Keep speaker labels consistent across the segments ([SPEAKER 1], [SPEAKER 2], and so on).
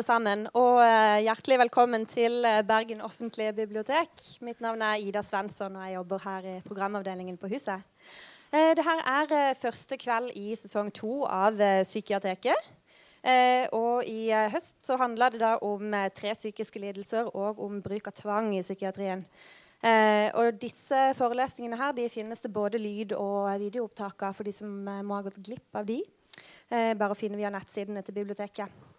[SPEAKER 1] alle sammen, og uh, hjertelig velkommen til uh, Bergen offentlige bibliotek. Mitt navn er Ida Svensson, og jeg jobber her i programavdelingen på huset. Uh, Dette er første kveld i sesong to av Psykiateket. og i høst så handla det da om tre psykiske lidelser og om bruk av tvang i psykiatrien. og disse forelesningene her, de finnes det både lyd- og videoopptak av for de som må ha gått glipp av de. bare å finne via nettsidene til biblioteket.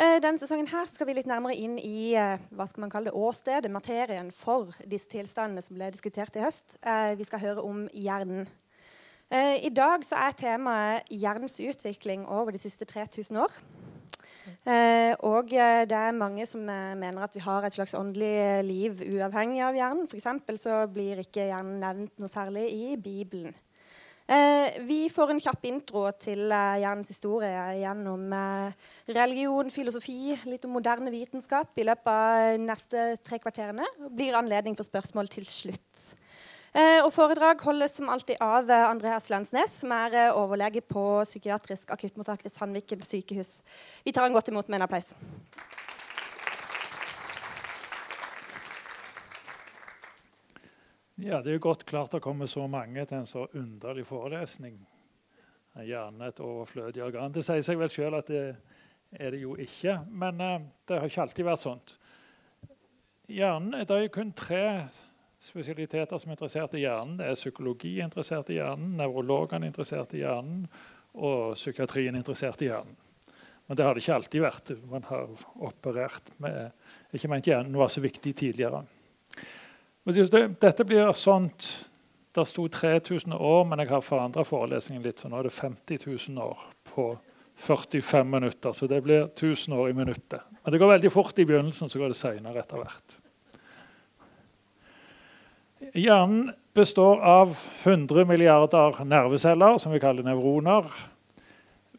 [SPEAKER 1] Eh, denne sesongen her skal vi litt nærmere inn i eh, hva skal man kalle det, åstedet, materien, for disse tilstandene som ble diskutert i høst. Eh, vi skal høre om hjernen. I dag så er temaet hjernens utvikling over de siste 3000 år. og det er mange som mener at vi har et slags åndelig liv uavhengig av hjernen. For så blir ikke hjernen nevnt noe særlig i Bibelen. Eh, vi får en kjapp intro til eh, hjernens historie gjennom eh, religion, filosofi, litt om moderne vitenskap i løpet av neste tre kvarterene. Det blir anledning for spørsmål til slutt. Og Foredrag holdes som alltid av Andreas Lensnes, som er overlege på psykiatrisk akuttmottak ved Sandviken sykehus. Vi tar han godt imot med en applaus.
[SPEAKER 2] Ja, Det er jo godt klart det kommer så mange til en så underlig forelesning. Gjerne et overflødig organ. Det sier seg vel sjøl at det er det jo ikke, men uh, det har ikke alltid vært sånt. Hjernen, Det er jo kun tre spesialiteter som er interessert i hjernen. Det er psykologi interessert i hjernen, nevrologene interessert i hjernen og psykiatrien interessert i hjernen. Men det har det ikke alltid vært. Man har operert med Ikke ment hjernen var så viktig tidligere. Dette blir sånt Det sto 3000 år, men jeg har forandra forelesningen litt, så nå er det 50 000 år på 45 minutter. Så det blir 1000 år i minuttet. Men det går veldig fort i begynnelsen, så går det seinere etter hvert. Hjernen består av 100 milliarder nerveceller, som vi kaller nevroner.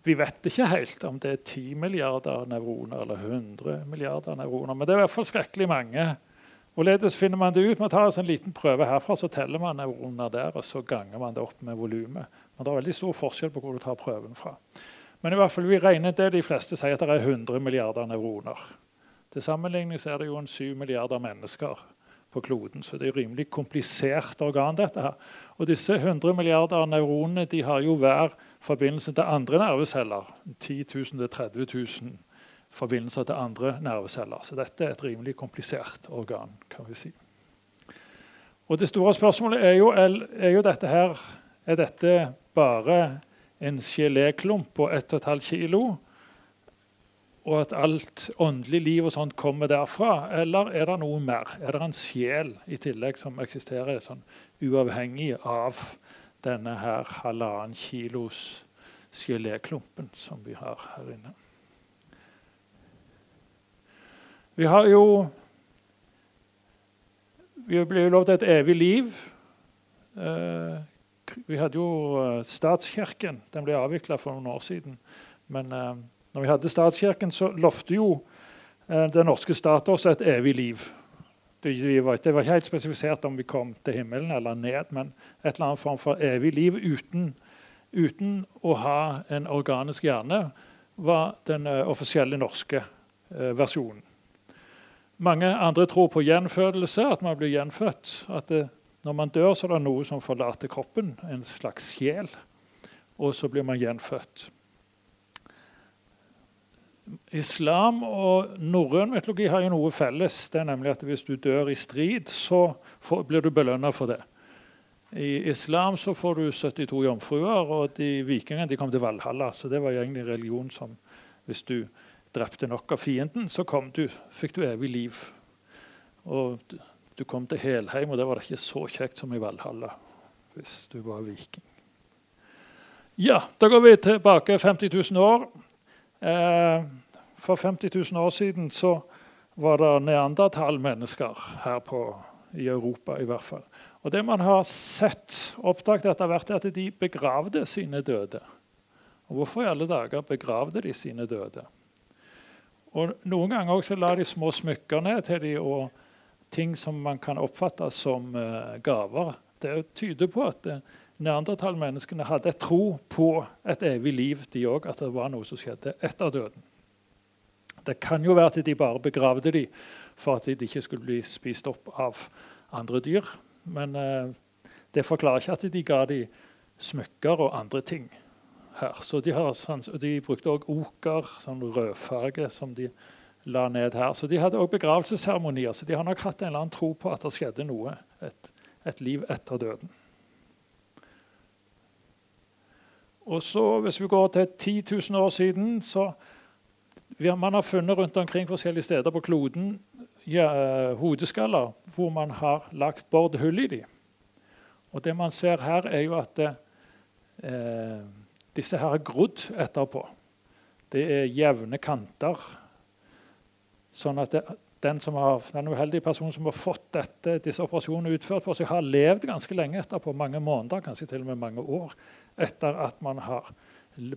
[SPEAKER 2] Vi vet ikke helt om det er 10 milliarder nevroner eller 100 milliarder nevroner, men det er i hvert fall skrekkelig mange Hvorledes finner man det ut? Man tar en liten prøve herfra, så teller man nevroner der, og så ganger man det opp med volumet. Men det er veldig stor forskjell på hvor du tar prøven fra. Men i hvert fall, vi regner det de fleste sier at det er 100 milliarder nevroner. Til sammenligning er det jo en 7 milliarder mennesker på kloden, så det er rimelig komplisert organ. dette her. Og disse 100 milliarder nevronene de har jo hver forbindelse til andre nerveceller. 10 000 30 000 forbindelser til andre nerveceller. Så dette er et rimelig komplisert organ. kan vi si. Og Det store spørsmålet er jo, er jo dette her Er dette bare en geléklump på 1,5 kilo? Og at alt åndelig liv og sånt kommer derfra? Eller er det noe mer? Er det en sjel i tillegg som eksisterer sånn uavhengig av denne her halvannen kilos geléklumpen som vi har her inne? Vi har jo Vi ble lovd et evig liv. Eh, vi hadde jo eh, statskirken. Den ble avvikla for noen år siden. Men eh, når vi hadde statskirken, så lovte jo den norske stat oss et evig liv. Det var, ikke helt spesifisert om vi kom til himmelen eller ned, men et eller annet form for evig liv uten, uten å ha en organisk hjerne, var den offisielle norske versjonen. Mange andre tror på gjenfødelse, at man blir gjenfødt. At det, når man dør, så er det noe som forlater kroppen, en slags sjel. Og så blir man gjenfødt. Islam og norrøn mytologi har jo noe felles. Det er nemlig at Hvis du dør i strid, så får, blir du belønna for det. I islam så får du 72 jomfruer, og de vikingene de kom til Valhalla. Så det var egentlig religion som Hvis du drepte nok av fienden, så du, fikk du evig liv. Og du, du kom til Helheim, og det var ikke så kjekt som i Valhalla hvis du var viking. Ja, da går vi tilbake 50 000 år. Eh, for 50 000 år siden så var det neandertalmennesker her på, i Europa. i hvert fall. Og Det man har sett, oppdaget etter hvert, er at de begravde sine døde. Og Hvorfor i alle dager begravde de sine døde? Og Noen ganger også la de små smykker ned til de og ting som man kan oppfatte som uh, gaver. Det tyder på at uh, neandertalmenneskene hadde et tro på et evig liv, de òg. At det var noe som skjedde etter døden. Det kan jo være at de bare begravde dem for at de ikke skulle bli spist opp av andre dyr. Men uh, det forklarer ikke at de ga dem smykker og andre ting her. Så de, har, de brukte òg oker, sånn rødfarge, som de la ned her. Så de hadde òg begravelsesseremonier. Så de har nok hatt en eller annen tro på at det skjedde noe. Et, et liv etter døden. Og så, Hvis vi går til 10 000 år siden så har Man har funnet rundt omkring forskjellige steder på kloden ja, hodeskaller hvor man har lagt bord hull i dem. Og det man ser her, er jo at eh, disse her er grodd etterpå. Det er jevne kanter. Sånn at det, den, har, den, uheldige personen som har fått dette, disse operasjonene utført på seg, har levd ganske lenge etterpå, mange måneder, kanskje til og med mange år, etter at man har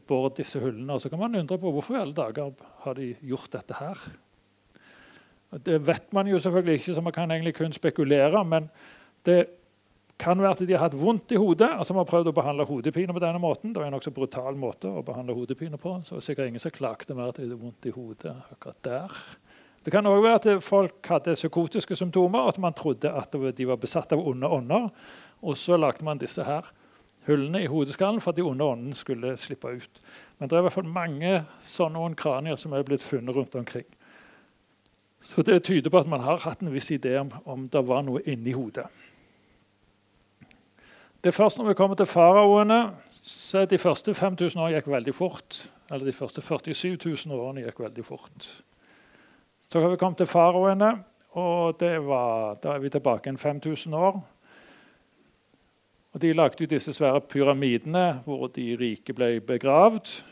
[SPEAKER 2] båret disse hullene. Og så kan man undre på hvorfor i alle dager har de gjort dette her. Det vet man jo selvfølgelig ikke, så man kan egentlig kun spekulere. Men det kan være at de har hatt vondt i hodet. og som har prøvd å behandle hodepine på denne måten. Det var en nokså brutal måte å behandle hodepine på. så det er sikkert ingen som klagde mer at de hadde vondt i hodet akkurat der. Det kan òg være at folk hadde psykotiske symptomer, og at man trodde at de var besatt av onde ånder. Og så lagde man disse her hullene i hodeskallen for at de onde åndene skulle slippe ut. Men det er i hvert fall mange sånne kranier som er blitt funnet rundt omkring. Så det tyder på at man har hatt en viss idé om om det var noe inni hodet. Det er først når vi kommer til faraoene, så er de første 5000 årene gikk veldig fort. Eller de første 47 000 årene gikk veldig fort. Så har vi kommet til faraoene, og var, da er vi tilbake igjen 5000 år. Og De lagde jo disse svære pyramidene hvor de rike ble begravd.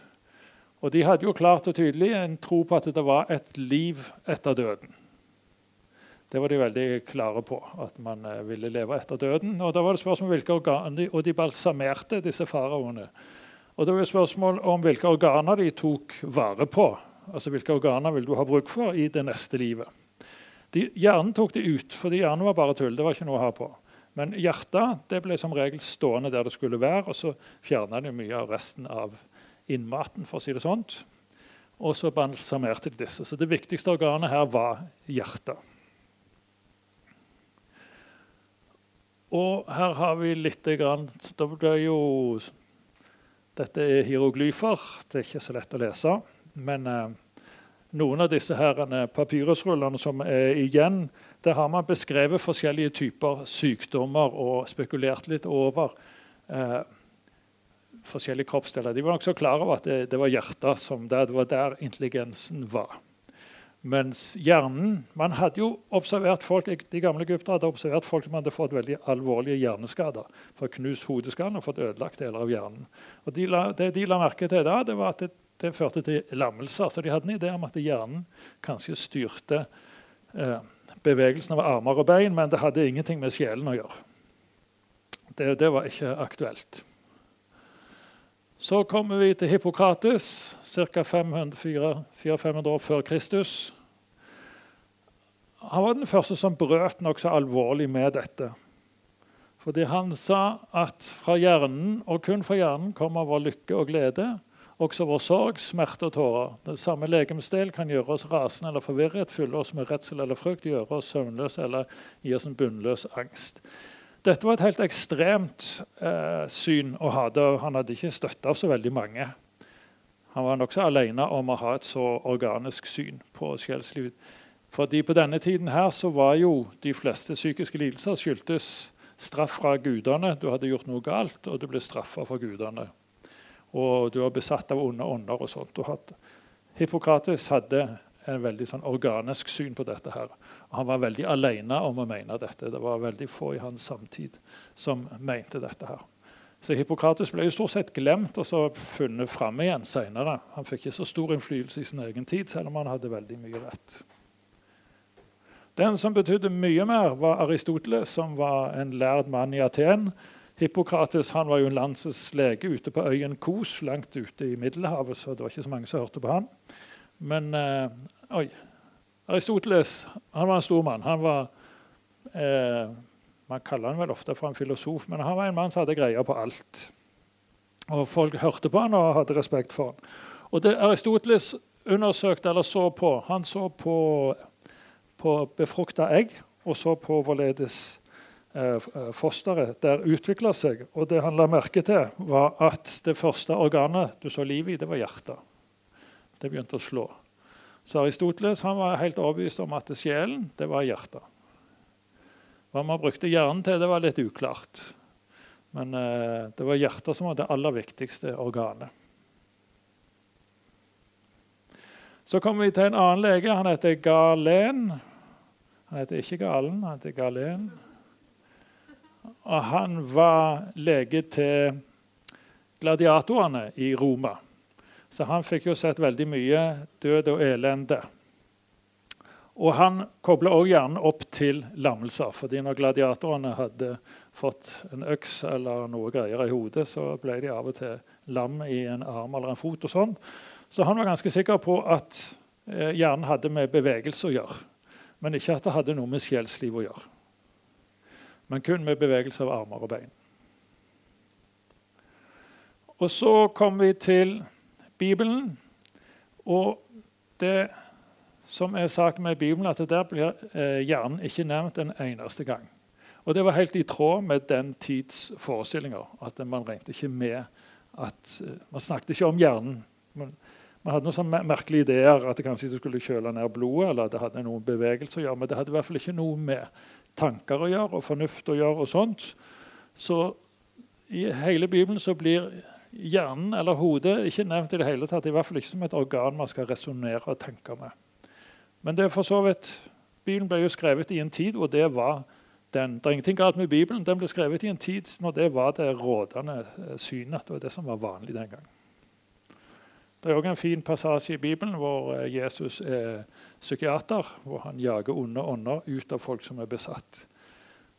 [SPEAKER 2] Og De hadde jo klart og tydelig en tro på at det var et liv etter døden. Det var de veldig klare på, at man eh, ville leve etter døden. Og da var det spørsmål om hvilke organer, Og de balsamerte disse faraoene. Og det var spørsmål om hvilke organer de tok vare på Altså hvilke organer vil du ha bruk for i det neste livet. De, hjernen tok de ut, fordi hjernen var bare tull. det var ikke noe å ha på. Men hjertet det ble som regel stående der det skulle være, og så fjerna de mye av resten av innmaten. for å si det sånt. Og så balsamerte de disse. Så det viktigste organet her var hjertet. Og her har vi litt grann, det jo, Dette er hieroglyfer. Det er ikke så lett å lese. Men eh, noen av disse her papyrusrullene som er igjen, der har man beskrevet forskjellige typer sykdommer og spekulert litt over eh, forskjellige kroppsdeler. De var nokså klar over at det, det var hjertet som der, det var der intelligensen var. Mens hjernen Man hadde jo observert folk, De gamle Egypter hadde observert folk som hadde fått veldig alvorlige hjerneskader. For knust hodeskallen og fått ødelagt deler av hjernen. Og de la, Det de la merke til da, det var at det det førte til lammelser. Så de hadde en idé om at hjernen kanskje styrte eh, bevegelsen av armer og bein, men det hadde ingenting med sjelen å gjøre. Det, det var ikke aktuelt. Så kommer vi til Hippokrates, ca. 400-500 år før Kristus. Han var den første som brøt nokså alvorlig med dette. Fordi han sa at fra hjernen, og kun fra hjernen, kommer vår lykke og glede. Også vår sorg, smerte og tårer. Den samme legemsdel kan gjøre oss rasende eller forvirret, fylle oss med redsel eller frykt, gjøre oss søvnløse eller gi oss en bunnløs angst. Dette var et helt ekstremt eh, syn å ha. Det. Han hadde ikke støtte av så veldig mange. Han var nokså alene om å ha et så organisk syn på sjelslivet. Fordi På denne tiden her så var jo de fleste psykiske lidelser skyldtes straff fra gudene. Du hadde gjort noe galt, og du ble straffa for gudene og du var besatt av onde ånder. og sånt. Og Hippokrates hadde en veldig sånn organisk syn på dette. her. Og han var veldig alene om å mene dette. Det var veldig få i hans samtid som mente dette. her. Så Hippokrates ble jo stort sett glemt og så funnet fram igjen seinere. Han fikk ikke så stor innflytelse i sin egen tid, selv om han hadde veldig mye rett. Den som betydde mye mer, var Aristoteles, som var en lærd mann i Aten Hippokrates han var jo en landets lege ute på øyen Kos, langt ute i Middelhavet, så det var ikke så mange som hørte på han. Men eh, Aristoteles han var en stor mann. Han var, eh, Man kaller han vel ofte for en filosof, men han var en mann som hadde greie på alt. Og Folk hørte på han og hadde respekt for han. Og det Aristoteles undersøkte eller så på Han så på, på befrukta egg og så på hvorledes eh, fosteret der utvikla seg. Og det han la merke til, var at det første organet du så liv i, det var hjertet. Det begynte å slå. Så Aristoteles var helt overbevist om at sjelen det var hjertet. Hva man brukte hjernen til, det var litt uklart. Men eh, det var hjertet som var det aller viktigste organet. Så kommer vi til en annen lege. Han heter Galen. Han heter ikke Galen, han heter Galen. Og han var lege til gladiatorene i Roma. Så han fikk jo sett veldig mye død og elende. Og han kobla òg hjernen opp til lammelser. fordi når gladiatorene hadde fått en øks eller noe greier i hodet, så ble de av og til lam i en arm eller en fot. og sånn. Så han var ganske sikker på at eh, hjernen hadde med bevegelse å gjøre. Men ikke at det hadde noe med sjelsliv å gjøre. Men kun med bevegelse av armer og bein. Og så kommer vi til Bibelen. Og det som er saken med Bibelen, at der blir eh, hjernen ikke nevnt en eneste gang. Og Det var helt i tråd med den tids forestillinger. at Man regnet ikke med at, eh, man snakket ikke om hjernen. Man, man hadde noen sånne merkelige ideer at det kanskje skulle kjøle ned blodet. eller at det hadde noen bevegelse å gjøre, Men det hadde i hvert fall ikke noe med tanker å gjøre og fornuft å gjøre. og sånt. Så i hele Bibelen så blir hjernen eller hodet ikke nevnt i det hele tatt. I hvert fall ikke som et organ man skal resonnere og tenke med. Men det er for så vidt Bibelen ble jo skrevet i en tid hvor det var den. Det er ingenting galt med Bibelen. Den ble skrevet i en tid når det var det rådende eh, synet. Det var det som var vanlig den gang. Det er også en fin passasje i Bibelen hvor eh, Jesus er psykiater. Hvor han jager onde ånder ut av folk som er besatt.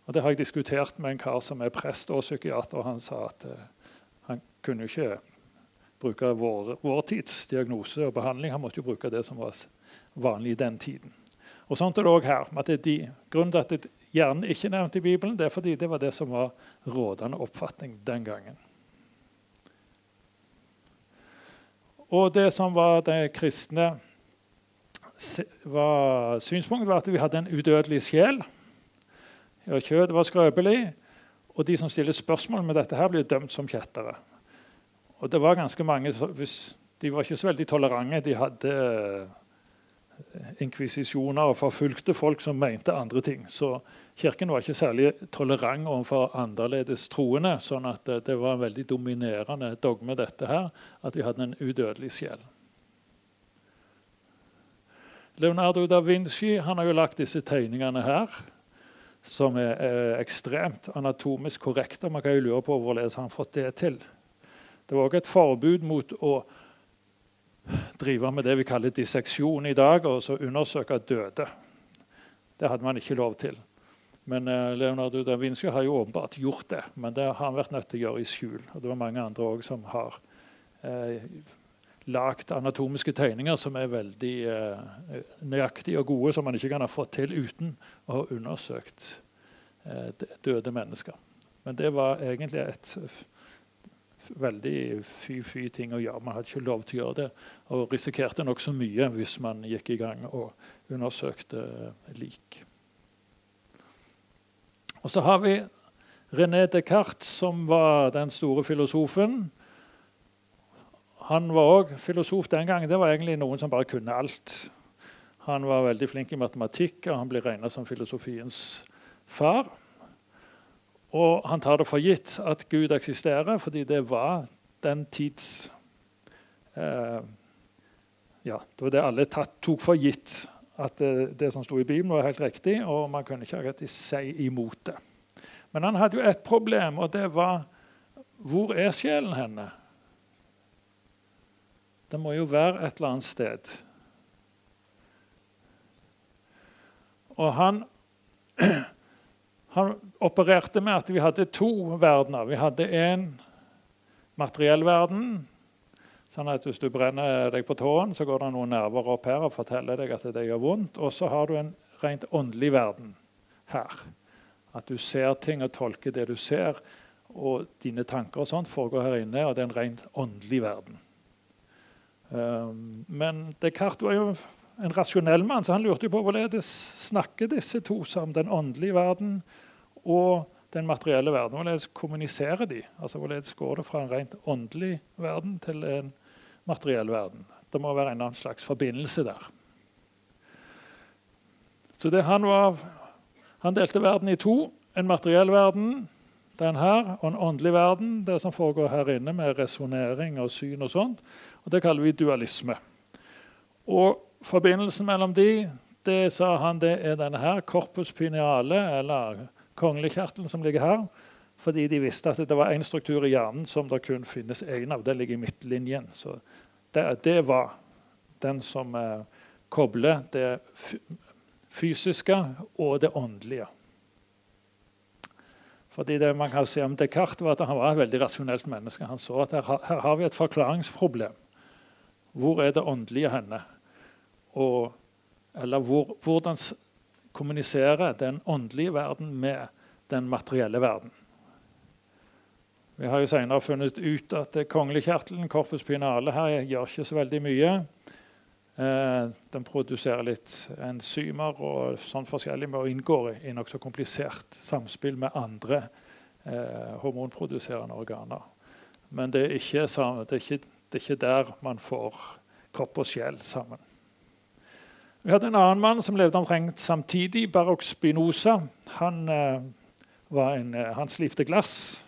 [SPEAKER 2] Og Det har jeg diskutert med en kar som er prest og psykiater. og Han sa at uh, han kunne ikke bruke vår, vår, tids diagnose og behandling. Han måtte jo bruke det som var vanlig i den tiden. Og sånt er det også her. At de, grunnen til at hjernen ikke er nevnt i Bibelen, det er fordi det var det som var rådende oppfatning den gangen. Og det som var det kristne var synspunktet, var at vi hadde en udødelig sjel. Ja, kjødet var skrøpelig. Og de som stiller spørsmål med dette, her blir dømt som kjettere. Og det var ganske mange, De var ikke så veldig tolerante. De hadde inkvisisjoner og forfulgte folk som mente andre ting. Så Kirken var ikke særlig tolerant overfor annerledes troende. sånn at det, det var en veldig dominerende dogme dette her, at vi hadde en udødelig sjel. Leonardo da Vinci han har jo lagt disse tegningene her, som er, er ekstremt anatomisk korrekte. Man kan jo lure på hvordan han fått det til. Det var også et forbud mot å drive med det vi kaller disseksjon i dag, og så undersøke døde. Det hadde man ikke lov til. Men eh, Leonardo da Vinci har jo åpenbart gjort det. Men det har han vært nødt til å gjøre i skjul. Og det var mange andre òg som har eh, lagd anatomiske tegninger som er veldig eh, nøyaktige og gode, som man ikke kan ha fått til uten å ha undersøkt eh, døde mennesker. Men det var egentlig et veldig fy-fy ting å gjøre. Man hadde ikke lov til å gjøre det, og risikerte nokså mye hvis man gikk i gang og undersøkte lik. Og så har vi René Descartes, som var den store filosofen. Han var òg filosof den gangen. Det var egentlig noen som bare kunne alt. Han var veldig flink i matematikk, og han ble regna som filosofiens far. Og han tar det for gitt at Gud eksisterer, fordi det var den tids eh, Ja, det var det alle tatt, tok for gitt. At det, det som sto i Bibelen, var helt riktig, og man kunne ikke rett si imot det. Men han hadde jo et problem, og det var Hvor er sjelen henne? Det må jo være et eller annet sted. Og han Han opererte med at vi hadde to verdener. Vi hadde en materiell verden. Sånn at Hvis du brenner deg på tåen, så går det noen nerver opp her og forteller deg at det gjør vondt. Og så har du en rent åndelig verden her. At du ser ting og tolker det du ser. Og dine tanker og sånt foregår her inne, og det er en rent åndelig verden. Um, men Descartes var jo en rasjonell mann, så han lurte på hvorledes snakker disse to sammen, den åndelige verden og den materielle verden. Hvorledes kommuniserer de? Altså Hvorledes går det fra en rent åndelig verden til en materiell verden? Det må være en annen slags forbindelse der. Så det, han, var, han delte verden i to. En materiell verden, den her, og en åndelig verden, det som foregår her inne med resonnering og syn og sånt. Og Det kaller vi dualisme. Og Forbindelsen mellom de, det sa han, det er denne her, corpus pineale, eller konglekjertelen som ligger her. Fordi de visste at det var én struktur i hjernen som det kun finnes én av. Det ligger i midtlinjen. Så det, det var den som eh, kobler det fysiske og det åndelige. Fordi det man kan si om Descartes var at Han var et veldig rasjonelt menneske. Han så at her, her har vi et forklaringsproblem. Hvor er det åndelige henne? Og, eller hvor, hvordan kommuniserer den åndelige verden med den materielle verden? Vi har jo senere funnet ut at kongekjertelen, corpus pinale, her gjør ikke så veldig mye. Eh, den produserer litt enzymer og sånn forskjellig, men inngår i nokså komplisert samspill med andre eh, hormonproduserende organer. Men det er, ikke, det, er ikke, det er ikke der man får kropp og sjel sammen. Vi hadde en annen mann som levde omtrent samtidig, Barok Spinoza. Han, eh, en, eh, han slipte glass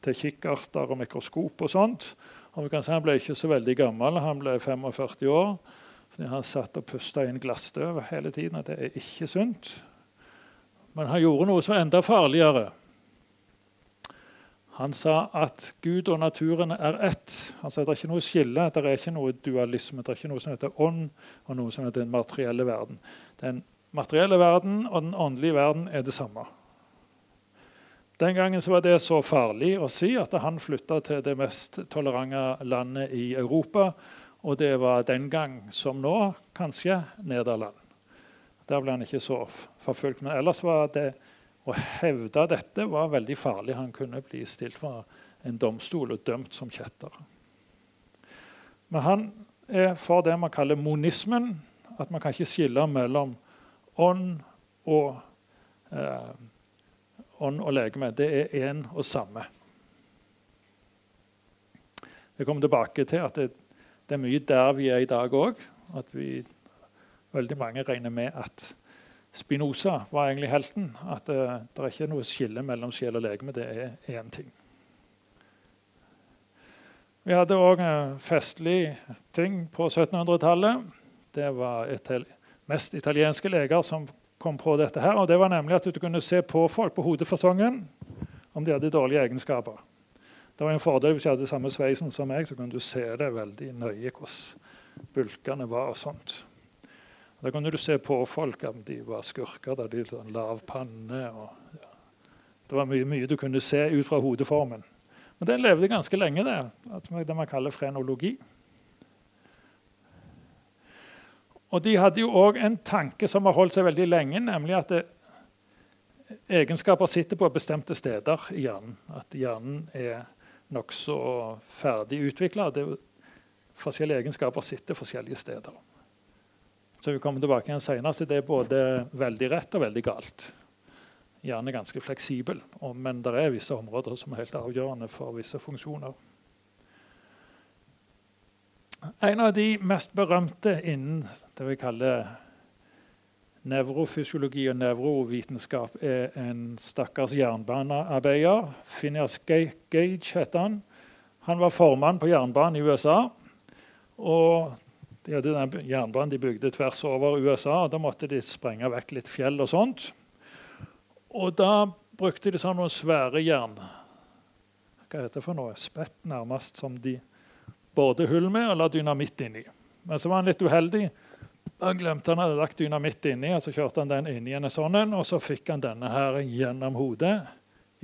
[SPEAKER 2] til kikkerter og mikroskop og sånt. Og Han ble ikke så veldig gammel, han ble 45 år. Fordi han satt og pusta inn glassstøv hele tiden. Det er ikke sunt. Men han gjorde noe som var enda farligere. Han sa at Gud og naturen er ett. Han sa at Det er ikke noe skille, det er ikke noe dualisme. Det er ikke noe som heter ånd, og noe som heter den materielle verden. Den materielle verden og den åndelige verden er det samme. Den gangen var det så farlig å si at han flytta til det mest tolerante landet i Europa og det var den gang, som nå, kanskje Nederland. Der ble han ikke så forfulgt. Men ellers var det å hevde dette var veldig farlig. Han kunne bli stilt for en domstol og dømt som kjetter. Men han er for det man kaller monismen. At man kan ikke skille mellom ånd og, eh, ånd og legeme. Det er én og samme. Vi kommer tilbake til at det det er mye der vi er i dag òg. At vi, veldig mange regner med at Spinoza var egentlig helten. At det, eh, det er ikke noe skille mellom sjel og legeme. Det er én ting. Vi hadde òg festlig ting på 1700-tallet. Det var ital mest italienske leger som kom på dette. her, og det var nemlig At du kunne se på folk på hodefasongen om de hadde dårlige egenskaper. Det var en fordel hvis jeg hadde samme sveisen som meg, så kunne du se det veldig nøye hvordan bulkene var. og sånt. Da kunne du se på folk om de var skurker. da de hadde lav panne. Og, ja. Det var mye, mye, du kunne se ut fra hodeformen. Men den levde ganske lenge, det, det man kaller frenologi. Og De hadde jo òg en tanke som har holdt seg veldig lenge, nemlig at det, egenskaper sitter på bestemte steder i hjernen. At hjernen er nokså ferdig utvikla. Forskjellige egenskaper sitter forskjellige steder. Så vi kommer tilbake igjen senere det er både veldig rett og veldig galt. Gjerne ganske fleksibel, men det er visse områder som er helt avgjørende for visse funksjoner. En av de mest berømte innen det vi kaller nevrofysiologi og nevrovitenskap er en stakkars jernbanearbeider. Phineas Gage heter han. Han var formann på jernbanen i USA. og de hadde den jernbanen de bygde tvers over USA. og Da måtte de sprenge vekk litt fjell og sånt. Og da brukte de sånn noen svære jern... Hva heter det for noe? Spett, nærmest, som de både hull med og la dynamitt inni. Men så var han litt uheldig. Han glemte han hadde lagt dynamitt inni, og så kjørte han den inn i en sånn og så fikk han denne her gjennom hodet.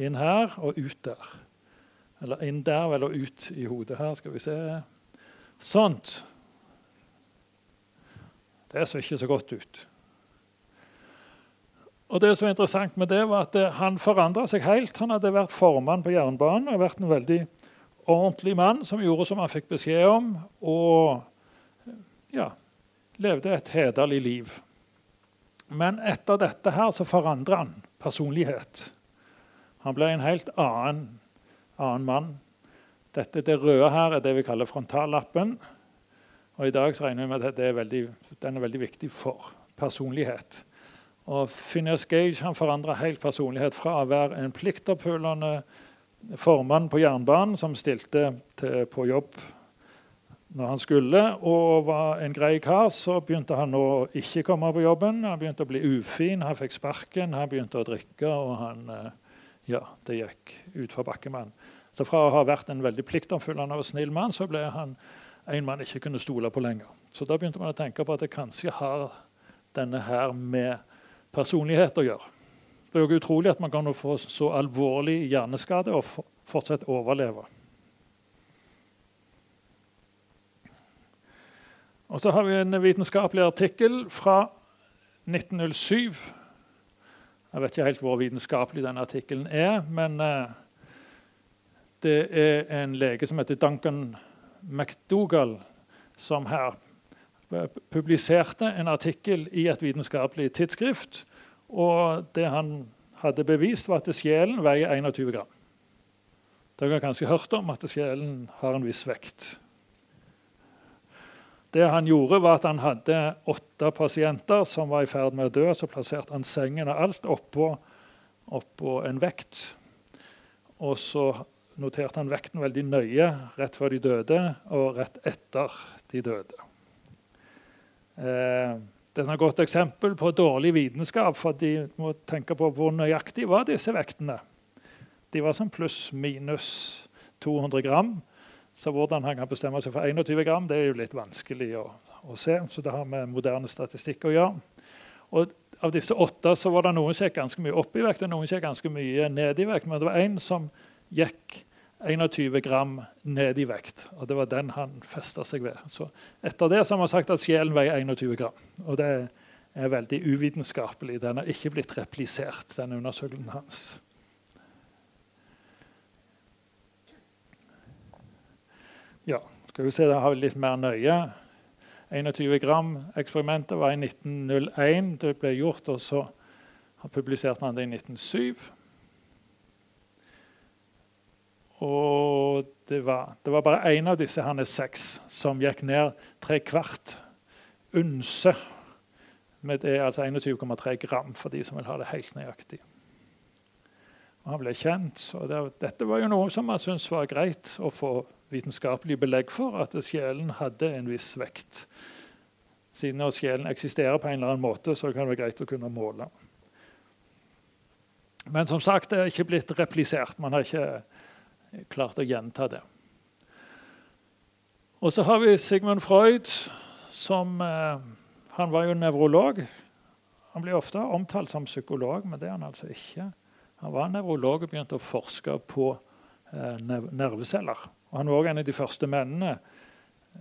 [SPEAKER 2] Inn her og ut der. Eller inn der og ut i hodet her. Skal vi se. Sånt. Det så ikke så godt ut. Og det som var interessant med det var at Han forandra seg helt. Han hadde vært formann på jernbanen og vært en veldig ordentlig mann som gjorde som han fikk beskjed om. og ja, levde et hederlig liv. Men etter dette her så forandra han personlighet. Han ble en helt annen, annen mann. Dette det røde her er det vi kaller frontallappen. Og I dag så regner vi med at er veldig, den er veldig viktig for personlighet. Og Phineas Gage han forandra helt personlighet fra å være en pliktoppfyllende formann på jernbanen som stilte til, på jobb når han skulle, og var en grei kar, så begynte han å ikke komme på jobben. Han begynte å bli ufin, han fikk sparken, han begynte å drikke, og han, eh, ja, det gikk utfor bakken med han. Så fra å ha vært en veldig pliktoppfyllende og snill mann, så ble han en man ikke kunne stole på lenger. Så da begynte man å tenke på at det kanskje har denne her med personlighet å gjøre. Det er jo utrolig at man kan få så alvorlig hjerneskade og fortsatt overleve. Og så har vi en vitenskapelig artikkel fra 1907. Jeg vet ikke helt hvor vitenskapelig denne artikkelen er, men uh, det er en lege som heter Duncan McDougall, som her publiserte en artikkel i et vitenskapelig tidsskrift. Og det han hadde bevist, var at sjelen veier 21 gram. Dere har kanskje hørt om at sjelen har en viss vekt. Det han gjorde, var at han hadde åtte pasienter som var i ferd med å dø. Så plasserte han sengen og alt oppå, oppå en vekt. Og så noterte han vekten veldig nøye rett før de døde, og rett etter de døde. Eh, det er et godt eksempel på dårlig vitenskap, for de må tenke på hvor nøyaktig var disse vektene. De var som pluss-minus 200 gram. Så hvordan han kan bestemme seg for 21 gram, det er jo litt vanskelig å, å se. Så det har med moderne statistikk å gjøre. Og av disse åtte så var det noen som gikk ganske mye opp i vekt, og noen som gikk ganske mye ned i vekt. Men det var én som gikk 21 gram ned i vekt. Og det var den han festa seg ved. Så etter det så har man sagt at sjelen veier 21 gram. Og det er veldig uvitenskapelig. Den har ikke blitt replisert, den undersøkelsen hans. Ja, skal vi se, da har vi litt mer nøye. 21 gram-eksperimentet var i 1901 det ble gjort, og så publiserte han det i 1907. Og det var, det var bare én av disse han seks som gikk ned tre kvart unse. Med det altså 21,3 gram for de som vil ha det helt nøyaktig. Og han ble kjent. og det, Dette var jo noe som man syntes var greit å få vitenskapelig belegg for at sjelen hadde en viss vekt. Siden når sjelen eksisterer på en eller annen måte, så kan det være greit å kunne måle. Men som sagt, det er ikke blitt replisert. Man har ikke klart å gjenta det. Og så har vi Sigmund Freud, som eh, Han var jo nevrolog. Han blir ofte omtalt som psykolog, men det er han altså ikke. Han var nevrolog og begynte å forske på eh, nerveceller. Og han var også en av de første mennene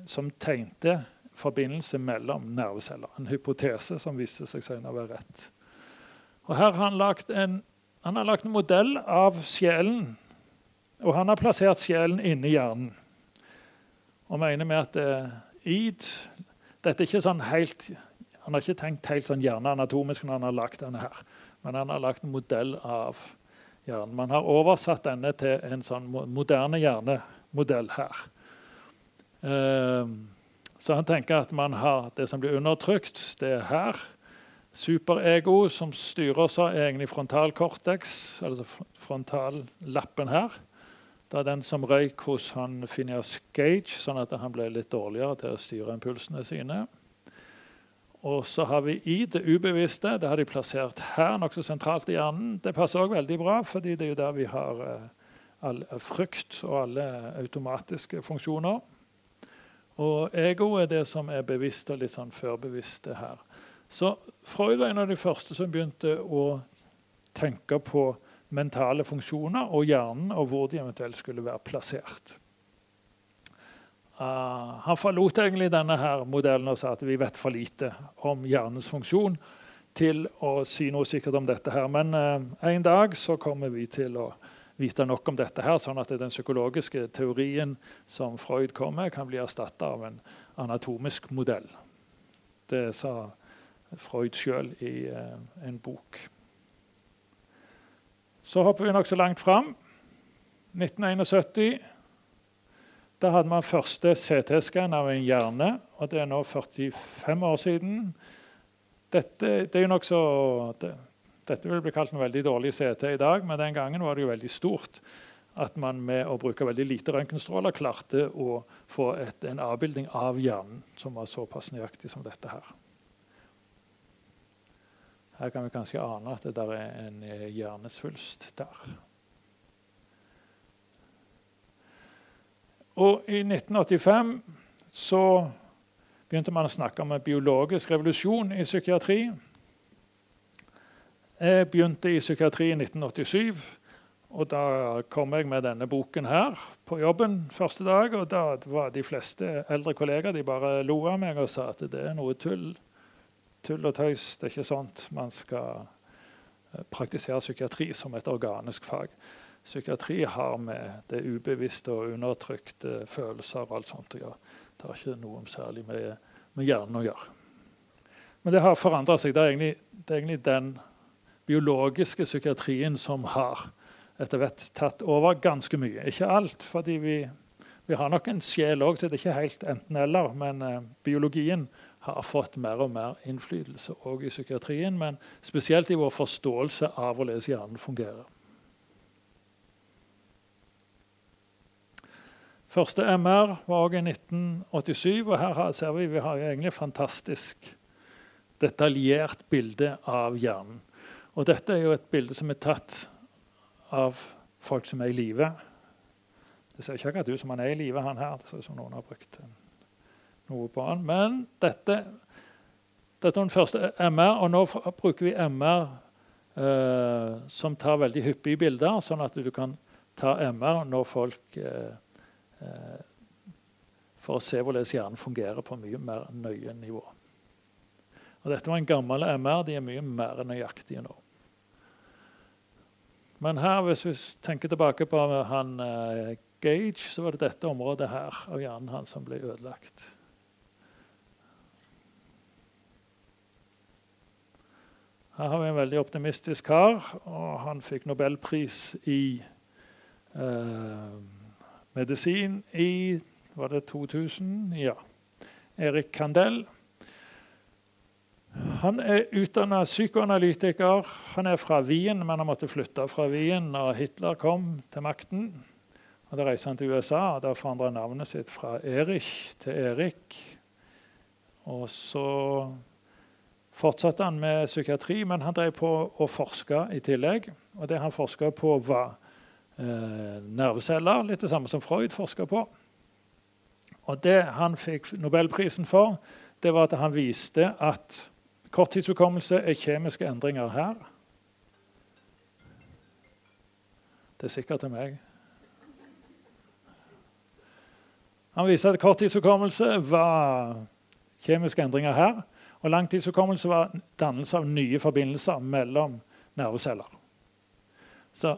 [SPEAKER 2] som tegnte forbindelse mellom nerveceller. En hypotese som viste seg senere å være rett. Og her har han lagt en, han har lagt en modell av sjelen. Og han har plassert sjelen inni hjernen. Og mener med at eh, id Dette er ikke sånn helt Han har ikke tenkt helt sånn hjerneanatomisk når han har lagt denne her. Men han har lagt en modell av hjernen. Man har oversatt denne til en sånn moderne hjernemodell her. Ehm, så han tenker at man har det som blir undertrykt, det er her. Superego, som styrer er egentlig frontalkortex, altså frontallappen her. Det er den som røyk hos han Phineas Gage, sånn at han ble litt dårligere til å styre impulsene sine. Og så har vi i det ubevisste. Det har de plassert her, nokså sentralt i hjernen. Det passer òg veldig bra, fordi det er jo der vi har eh, all frykt og alle automatiske funksjoner. Og ego er det som er bevisst og litt sånn førbevisste her. Så Freud var en av de første som begynte å tenke på mentale funksjoner og hjernen, og hvor de eventuelt skulle være plassert. Uh, han forlot egentlig denne her modellen og sa at vi vet for lite om hjernens funksjon til å si noe sikkert om dette. her. Men uh, en dag så kommer vi til å vite nok om dette, her, sånn at den psykologiske teorien som Freud kom med, kan bli erstatta av, en anatomisk modell. Det sa Freud sjøl i uh, en bok. Så hopper vi nokså langt fram. 1971. Da hadde man første CT-skann av en hjerne, og det er nå 45 år siden. Dette, det så, det, dette vil bli kalt en veldig dårlig CT i dag, men den gangen var det jo veldig stort at man med å bruke veldig lite røntgenstråler klarte å få et, en avbildning av hjernen som var såpass nøyaktig som dette her. Her kan vi kanskje ane at det der er en eh, hjernesvulst der. Og i 1985 så begynte man å snakke om en biologisk revolusjon i psykiatri. Jeg begynte i psykiatri i 1987. Og da kom jeg med denne boken her på jobben første dag. Og da var de fleste eldre kollegaer de bare lo av meg og sa at det er noe tull. Tull og tøys. Det er ikke sånt man skal eh, praktisere psykiatri som et organisk fag. Psykiatri har med det ubevisste og undertrykte følelser og alt sånt å gjøre. Det har ikke noe særlig med, med hjernen å gjøre. Men det har forandra seg. Det er, egentlig, det er egentlig den biologiske psykiatrien som har etter hvert tatt over ganske mye. Ikke alt, fordi vi, vi har nok en sjel òg, så det er ikke helt enten-eller. Men eh, biologien har fått mer og mer innflytelse òg i psykiatrien. Men spesielt i vår forståelse av hvordan hjernen fungerer. Første MR var også i 1987, og her ser vi vi har egentlig fantastisk detaljert bilde av hjernen. Og dette er jo et bilde som er tatt av folk som er i live. Det ser ikke akkurat ut som han er i live, han her. Det ser ut som noen har brukt noe på den. Men dette, dette er den første MR, og nå bruker vi MR eh, som tar veldig hyppige bilder, sånn at du kan ta MR når folk eh, eh, For å se hvordan hjernen fungerer på mye mer nøye nivå. Og dette var en gammel MR. De er mye mer nøyaktige nå. Men her, hvis vi tenker tilbake på han uh, Gage, så var det dette området her av hjernen hans som ble ødelagt. Her har vi en veldig optimistisk kar, og han fikk nobelpris i eh, medisin i Var det 2000? Ja. Erik Kandel. Han er utdanna psykoanalytiker. Han er fra Wien, men han måtte flytte fra Wien når Hitler kom til makten. Og Da reiste han til USA, og da forandra navnet sitt fra Erich til Erik. Og så fortsatte han med psykiatri, men han drev på å forske i tillegg. Og det han forska på, var eh, nerveceller, litt det samme som Freud forska på. Og det han fikk Nobelprisen for, det var at han viste at Korttidshukommelse er kjemiske endringer her. Det er sikkert til meg. Han viste at korttidshukommelse var kjemiske endringer her. Og langtidshukommelse var dannelse av nye forbindelser mellom nerveceller. Så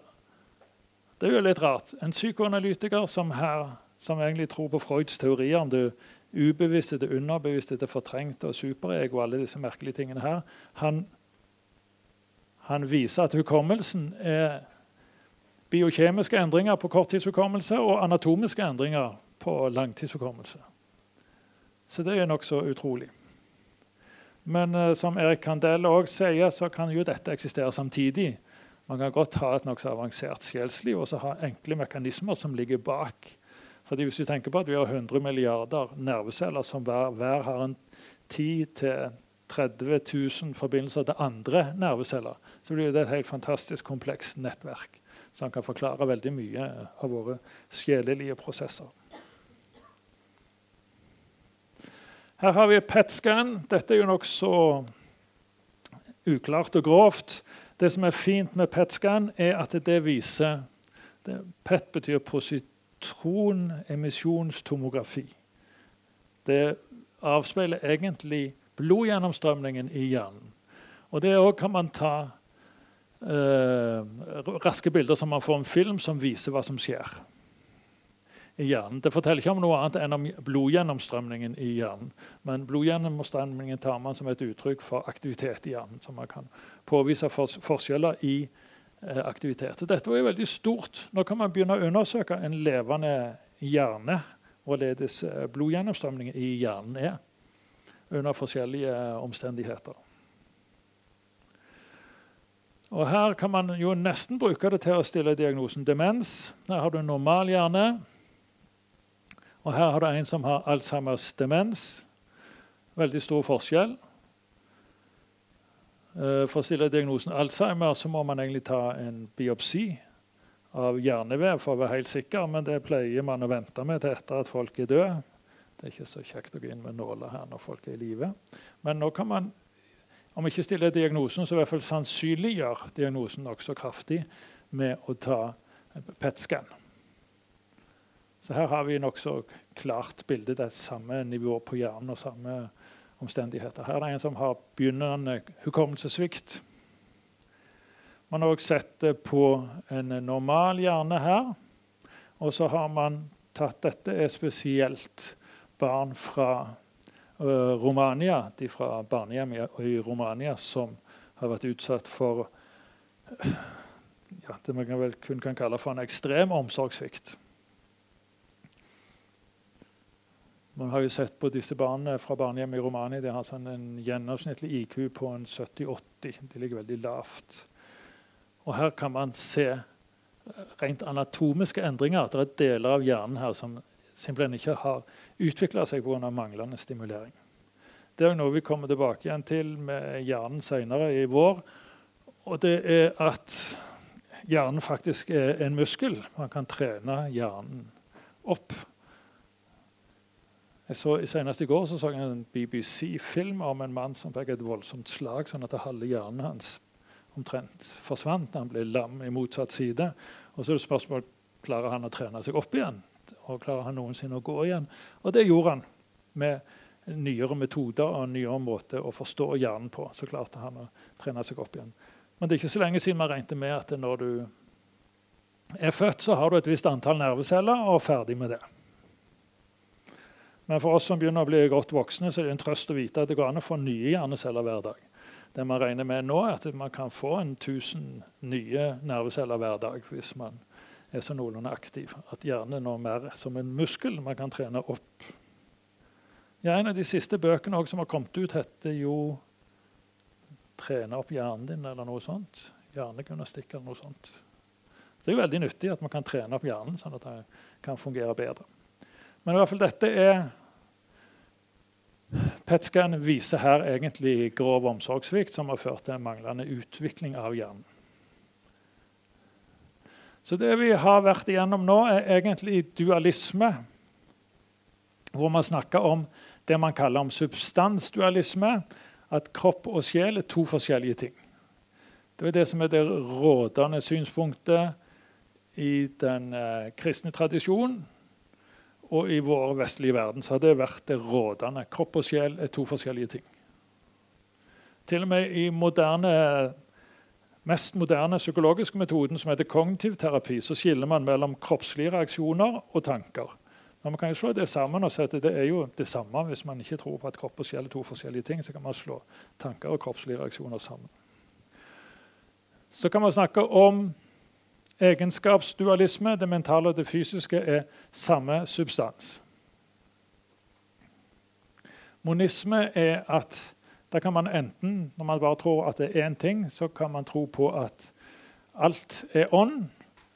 [SPEAKER 2] det er jo litt rart. En psykoanalytiker som, her, som egentlig tror på Freuds teorier om det ubevisste, det underbevisste, det fortrengte og superego alle disse merkelige tingene her, han, han viser at hukommelsen er biokjemiske endringer på korttidshukommelse og anatomiske endringer på langtidshukommelse. Så det er nokså utrolig. Men uh, som Erik Kandel også sier, så kan jo dette eksistere samtidig. Man kan godt ha et nokså avansert sjelsliv og så ha enkle mekanismer som ligger bak fordi Hvis vi tenker på at vi har 100 milliarder nerveceller som hver, hver har en 10 30 000 forbindelser til andre nerveceller, så blir det et helt fantastisk komplekst nettverk som kan forklare veldig mye av våre sjelelige prosesser. Her har vi PET-scan. Dette er jo nokså uklart og grovt. Det som er fint med PET-scan, er at det viser det, PET betyr positronemisjonstomografi. Det avspeiler egentlig blodgjennomstrømningen i hjernen. Og det òg kan man ta eh, raske bilder som man får en film som viser hva som skjer. I hjernen. Det forteller ikke om noe annet enn om blodgjennomstrømningen i hjernen. Men blodgjennomstrømningen tar man som et uttrykk for aktivitet i hjernen. Så man kan påvise forskjeller i eh, aktivitet. Så dette var jo veldig stort. Nå kan man begynne å undersøke en levende hjerne. Hvorledes eh, blodgjennomstrømningen i hjernen er under forskjellige omstendigheter. Og Her kan man jo nesten bruke det til å stille diagnosen demens. Her har du normal hjerne. Og her har du en som har Alzheimers demens. Veldig stor forskjell. Eh, for å stille diagnosen Alzheimer så må man egentlig ta en biopsi av hjernevev for å være helt sikker, men det pleier man å vente med til etter at folk er døde. Det er ikke så kjekt å gå inn med nåler her når folk er i live. Men nå kan man om ikke stille diagnosen, så i hvert fall sannsynliggjør diagnosen nokså kraftig med å ta PET-scan. Så her har vi nokså klart bilde. Det er samme nivå på hjernen og samme omstendigheter. Her er det en som har begynnende hukommelsessvikt. Man har også sett det på en normal hjerne her. Og så har man tatt Dette er spesielt barn fra uh, Romania. De fra barnehjem i Romania som har vært utsatt for ja, det man vel kun kan kalle for en ekstrem omsorgssvikt. Man har jo sett på disse barna fra barnehjemmet i Romania. De har sånn en gjennomsnittlig IQ på en 70-80. De ligger veldig lavt. Og her kan man se rent anatomiske endringer. Det er deler av hjernen her som simpelthen ikke har utvikla seg pga. manglende stimulering. Det er noe vi kommer tilbake igjen til med hjernen senere i vår. Og det er at hjernen faktisk er en muskel. Man kan trene hjernen opp jeg så, senest i går så, så jeg en BBC-film om en mann som fikk et voldsomt slag, sånn at halve hjernen hans omtrent forsvant han ble lam i motsatt side. Og så er det spørsmål klarer han å trene seg opp igjen. Og klarer han noensinne å gå igjen? Og det gjorde han med nyere metoder og en nyere måte å forstå hjernen på. Så klarte han å trene seg opp igjen. Men det er ikke så lenge siden man regnet med at når du er født, så har du et visst antall nerveceller og er ferdig med det. Men for oss som begynner å bli godt voksne, så er det en trøst å vite at det går an å få nye hjerneceller hver dag. Det man regner med nå, er at man kan få en 1000 nye nerveceller hver dag hvis man er så noenlunde aktiv. At hjernen er mer som en muskel man kan trene opp. Ja, en av de siste bøkene som har kommet ut, heter jo 'Trene opp hjernen din', eller noe sånt. Hjernegymnastikk eller noe sånt. Det er jo veldig nyttig at man kan trene opp hjernen sånn at det kan fungere bedre. Men i hvert fall dette er PET-scan viser her egentlig grov omsorgssvikt som har ført til en manglende utvikling av hjernen. Så det vi har vært igjennom nå, er egentlig dualisme. Hvor man snakker om det man kaller om substansdualisme. At kropp og sjel er to forskjellige ting. Det er det som er det rådende synspunktet i den eh, kristne tradisjonen og i vår vestlige verden så har det vært det rådende. Kropp og sjel er to forskjellige ting. Til og med i moderne, mest moderne psykologiske metoden, som heter kognitiv terapi, så skiller man mellom kroppslige reaksjoner og tanker. Men man kan jo slå det sammen og si at det er jo det samme. Hvis man ikke tror på at kropp og sjel er to forskjellige ting, så kan man slå tanker og kroppslige reaksjoner sammen. Så kan man snakke om Egenskapsdualisme, det mentale og det fysiske, er samme substans. Monisme er at da kan man enten, når man bare tror at det er én ting, så kan man tro på at alt er ånd,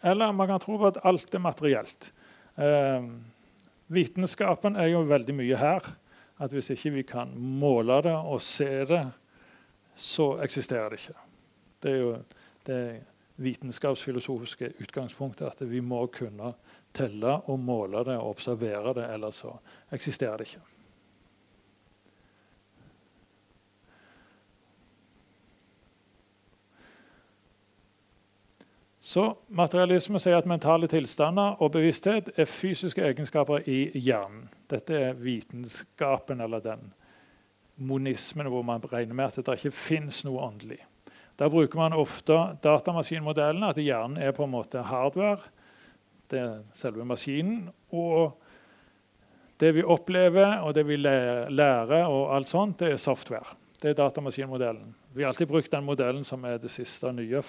[SPEAKER 2] eller man kan tro på at alt er materielt. Eh, vitenskapen er jo veldig mye her. At hvis ikke vi kan måle det og se det, så eksisterer det ikke. Det er jo det vitenskapsfilosofiske utgangspunktet at vi må kunne telle og måle det og observere det, ellers så eksisterer det ikke. Så Materialisme sier at mentale tilstander og bevissthet er fysiske egenskaper i hjernen. Dette er vitenskapen, eller den monismen hvor man regner med at det ikke fins noe åndelig. Da bruker man ofte datamaskinmodellene, at hjernen er på en måte hardware. Det er selve maskinen. Og det vi opplever, og det vi lærer, og alt sånt, det er software. Det er datamaskinmodellen. Vi har alltid brukt den modellen som er det siste nye.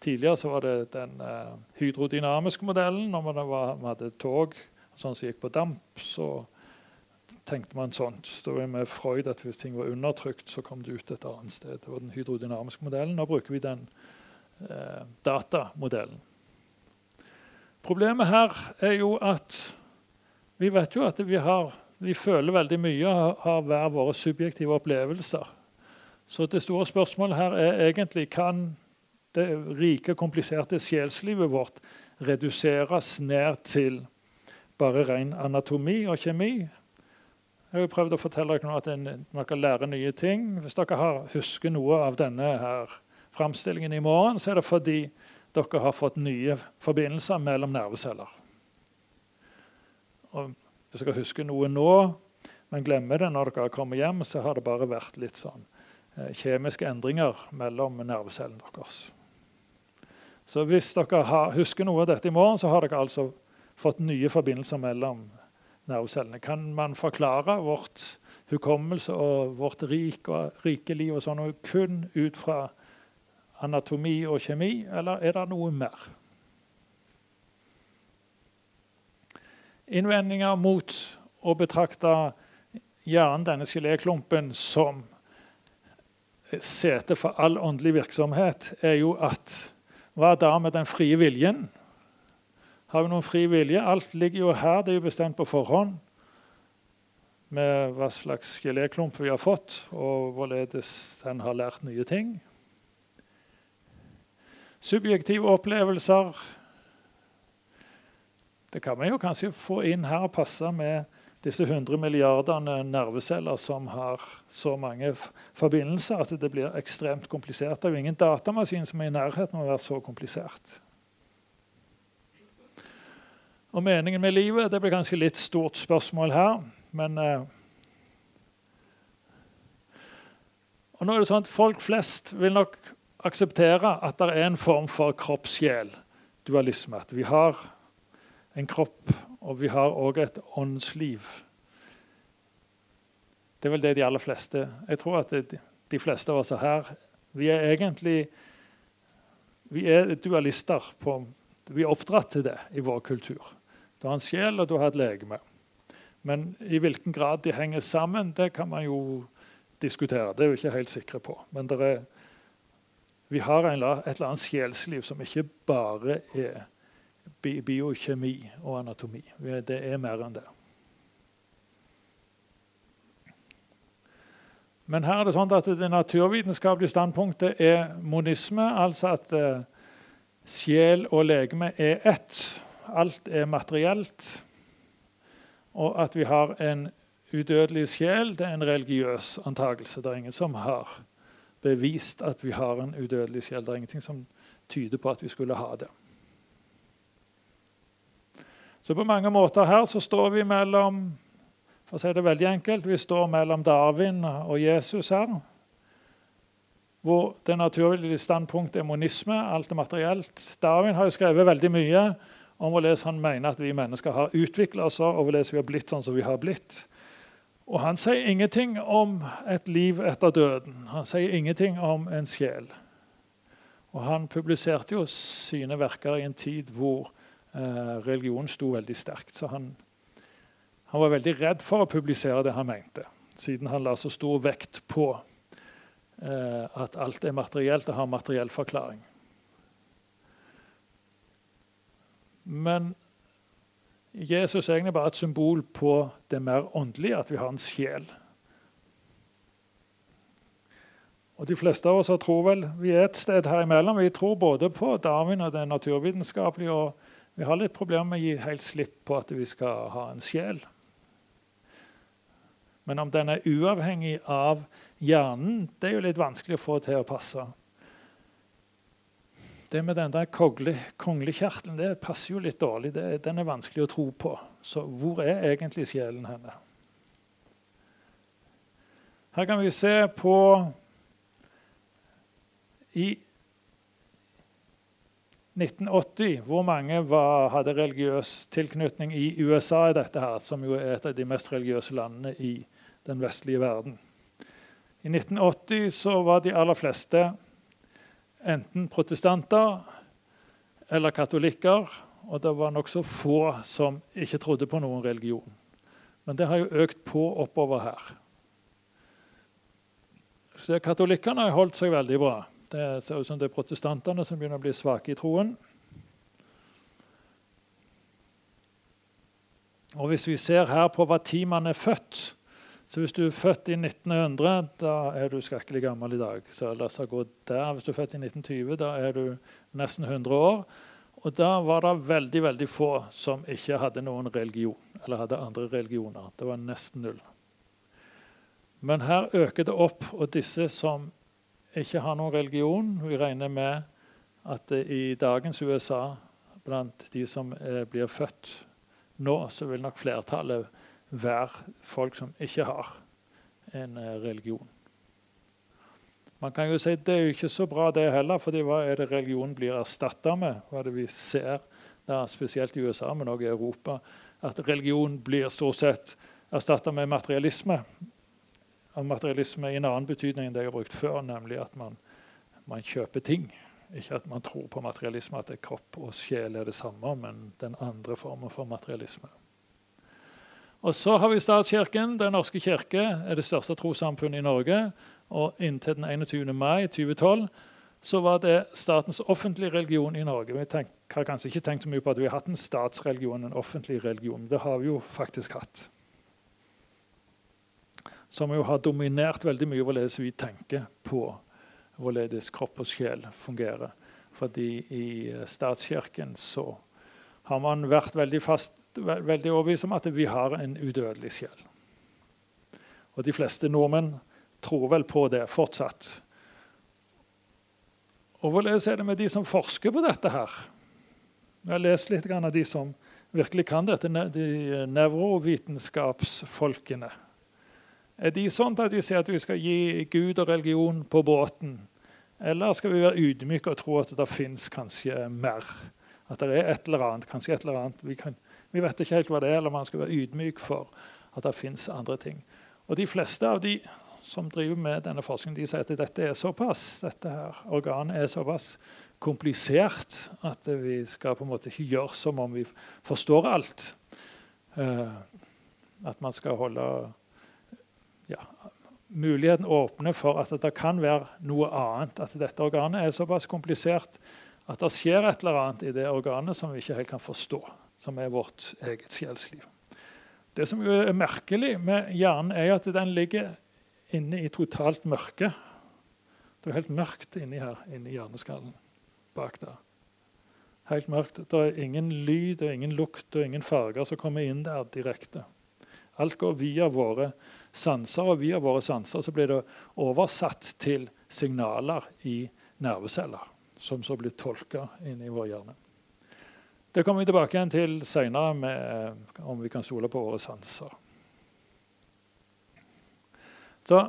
[SPEAKER 2] Tidligere så var det den uh, hydrodynamiske modellen. Når man hadde tog som gikk på damp, så tenkte man sånt. Så det med Freud at Hvis ting var undertrykt, så kom det ut et annet sted. Det var den hydrodynamiske modellen. Nå bruker vi den eh, datamodellen. Problemet her er jo at vi vet jo at vi, har, vi føler veldig mye og har hver våre subjektive opplevelser. Så det store spørsmålet her er egentlig kan det rike, kompliserte sjelslivet vårt reduseres ned til bare ren anatomi og kjemi? Jeg har jo prøvd å fortelle dere nå at man kan lære nye ting. Hvis dere har, husker noe av denne her framstillingen i morgen, så er det fordi dere har fått nye forbindelser mellom nerveceller. Og hvis dere husker noe nå, men glemmer det når dere kommer hjem, så har det bare vært litt sånn eh, kjemiske endringer mellom nervecellene deres. Så hvis dere har, husker noe av dette i morgen, så har dere altså fått nye forbindelser mellom nervecellene. Kan man forklare vårt hukommelse og vårt rik og rike liv og sånn kun ut fra anatomi og kjemi, eller er det noe mer? Innvendinger mot å betrakte hjernen, denne geléklumpen, som sete for all åndelig virksomhet, er jo at hva da med den frie viljen? Har vi noen fri vilje? Alt ligger jo her. Det er jo bestemt på forhånd med hva slags geléklump vi har fått, og hvorledes den har lært nye ting. Subjektive opplevelser Det kan vi jo kanskje få inn her og passe med disse 100 milliardene nerveceller som har så mange forbindelser at det blir ekstremt komplisert. Det er jo ingen datamaskin som er i nærheten av å være så komplisert. Og meningen med livet det blir kanskje litt stort spørsmål her, men eh, Og nå er det sånn at Folk flest vil nok akseptere at det er en form for kropp-sjel-dualisme. At vi har en kropp, og vi har òg et åndsliv. Det er vel det de aller fleste Jeg tror at det, de fleste av oss er her Vi er egentlig vi er dualister. På, vi er oppdratt til det i vår kultur. Du har en sjel, og du har et legeme. Men i hvilken grad de henger sammen, det kan man jo diskutere. Det er vi ikke helt sikre på. Men er, vi har et eller annet sjelsliv som ikke bare er biokjemi og anatomi. Det er mer enn det. Men her er det sånn at det naturvitenskapelige standpunktet er monisme, altså at uh, sjel og legeme er ett alt er materielt, og at vi har en udødelig sjel, det er en religiøs antakelse. Det er ingen som har bevist at vi har en udødelig sjel. Det er ingenting som tyder på at vi skulle ha det. Så på mange måter her så står vi mellom for å si det veldig enkelt, vi står mellom Darwin og Jesus her. Hvor det naturlige standpunktet er monisme. Alt er materielt. Darwin har jo skrevet veldig mye om hvordan han mener at vi mennesker har utvikla oss, og hvordan vi har blitt sånn som vi har blitt. Og Han sier ingenting om et liv etter døden. Han sier ingenting om en sjel. Og Han publiserte jo sine verker i en tid hvor eh, religionen sto veldig sterkt. Så han, han, var veldig redd for å publisere det han mente, siden han la så stor vekt på eh, at alt er materielt og har materiell forklaring. Men Jesus er egentlig bare et symbol på det mer åndelige, at vi har en sjel. Og De fleste av oss tror vel vi er et sted her imellom. Vi tror både på Darwin og det naturvitenskapelige, og vi har litt problemer med å gi helt slipp på at vi skal ha en sjel. Men om den er uavhengig av hjernen, det er jo litt vanskelig å få til å passe det med den der konglekjertelen det passer jo litt dårlig. Det, den er vanskelig å tro på. Så hvor er egentlig sjelen henne? Her kan vi se på I 1980, hvor mange var, hadde religiøs tilknytning i USA, i dette her, som jo er et av de mest religiøse landene i den vestlige verden? I 1980 så var de aller fleste enten protestanter eller katolikker. Og det var nokså få som ikke trodde på noen religion. Men det har jo økt på oppover her. Så Katolikkene har holdt seg veldig bra. Det ser ut som det er protestantene som begynner å bli svake i troen. Og Hvis vi ser her på hva tid man er født så Hvis du er født i 1900, da er du skrekkelig gammel i dag. Så la oss gå der. Hvis du er født i 1920, da er du nesten 100 år. Og da var det veldig veldig få som ikke hadde noen religion, eller hadde andre religioner. Det var nesten null. Men her øker det opp, og disse som ikke har noen religion Vi regner med at i dagens USA, blant de som eh, blir født nå, så vil nok flertallet være folk som ikke har en eh, religion. Man kan jo si Det er jo ikke så bra, det heller. fordi hva er det religionen blir erstatta med? Hva er det vi ser, da, spesielt i USA, men også i Europa? At religion blir stort sett erstatta med materialisme. Og materialisme i en annen betydning enn det jeg har brukt før, nemlig at man, man kjøper ting. Ikke at man tror på materialisme, at kropp og sjel er det samme, men den andre formen for materialisme. Og så har vi statskirken. Den norske kirke er det største trossamfunnet i Norge. Og inntil den 21. mai 2012 så var det statens offentlige religion i Norge. Vi tenk, har kanskje ikke tenkt så mye på at vi har hatt en statsreligion, en offentlig religion. Det har vi jo faktisk hatt. Som jo har dominert veldig mye hvorledes vi tenker på hvorledes kropp og sjel fungerer. Fordi i statskirken så har man vært veldig, fast, veldig overbevist om at vi har en udødelig sjel. Og de fleste nordmenn tror vel på det fortsatt. Og Hvorledes er det med de som forsker på dette? her? Jeg har lest litt av de som virkelig kan dette, de nevrovitenskapsfolkene. Er de sånn at de sier at vi skal gi Gud og religion på båten? Eller skal vi være ydmyke og tro at det fins kanskje mer? At det er et eller annet, kanskje et eller annet. Vi, kan, vi vet ikke helt hva det er, eller man skal være ydmyk for at det fins andre ting. Og De fleste av de som driver med denne forskningen, de sier at dette er såpass, dette her organet er såpass komplisert at vi skal på en måte ikke gjøre som om vi forstår alt. Uh, at man skal holde ja, muligheten åpne for at det kan være noe annet. At dette organet er såpass komplisert at det skjer et eller annet i det organet som vi ikke helt kan forstå. Som er vårt eget sjelsliv. Det som er merkelig med hjernen, er at den ligger inne i totalt mørke. Det er helt mørkt inni her, inni hjerneskallen. bak der. Helt mørkt. Det er ingen lyd, og ingen lukt og ingen farger som kommer inn der direkte. Alt går via våre sanser, og via våre sanser så blir det oversatt til signaler i nerveceller, som så blir tolka inni vår hjerne. Det kommer vi tilbake igjen til seinere, om vi kan stole på våre sanser. Så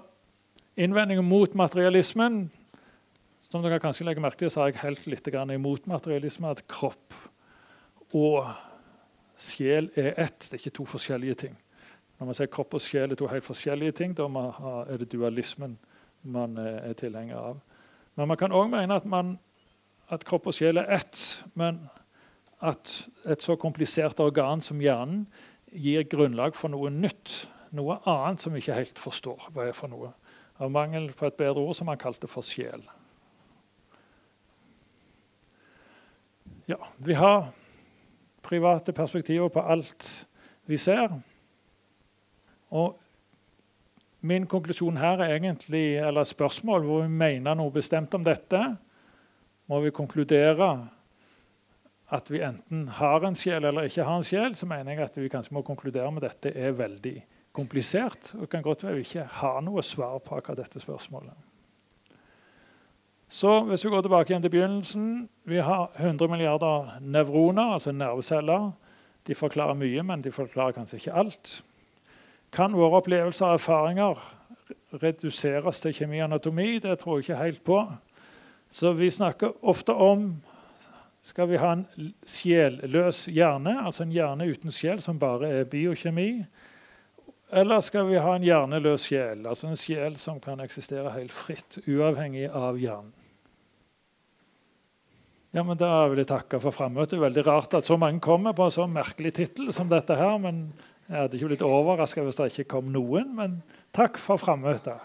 [SPEAKER 2] innvendingen mot materialismen som dere kanskje legger merke til, så har jeg helt litt imot materialisme. At kropp og sjel er ett. Det er ikke to forskjellige ting. Når man sier kropp og sjel er to helt forskjellige ting, da er det dualismen man er tilhenger av. Men man kan òg mene at, man, at, kropp og sjel er ett. Men at et så komplisert organ som hjernen gir grunnlag for noe nytt noe annet som vi ikke helt forstår hva er for noe. Av mangel på et bedre ord som han kalte for sjel. Ja, vi har private perspektiver på alt vi ser. Og min konklusjon her er egentlig, eller spørsmål hvor vi mener noe bestemt om dette. Må vi konkludere at vi enten har en sjel eller ikke har en sjel, så mener jeg at vi kanskje må konkludere med at dette er veldig komplisert. og kan godt være vi ikke har noe svar på akkurat dette spørsmålet. Så hvis vi går tilbake igjen til begynnelsen Vi har 100 milliarder nevroner, altså nerveceller. De forklarer mye, men de forklarer kanskje ikke alt. Kan våre opplevelser og erfaringer reduseres til kjemi og anatomi? Det tror jeg ikke helt på. Så vi snakker ofte om Skal vi ha en sjelløs hjerne, altså en hjerne uten sjel som bare er biokjemi? Eller skal vi ha en hjerneløs sjel, altså en sjel som kan eksistere helt fritt, uavhengig av hjernen? Ja, men Da vil jeg takke for frammøtet. Veldig rart at så mange kommer på en så merkelig tittel som dette her. men Jeg hadde ikke blitt overraska hvis det ikke kom noen. Men takk for frammøtet.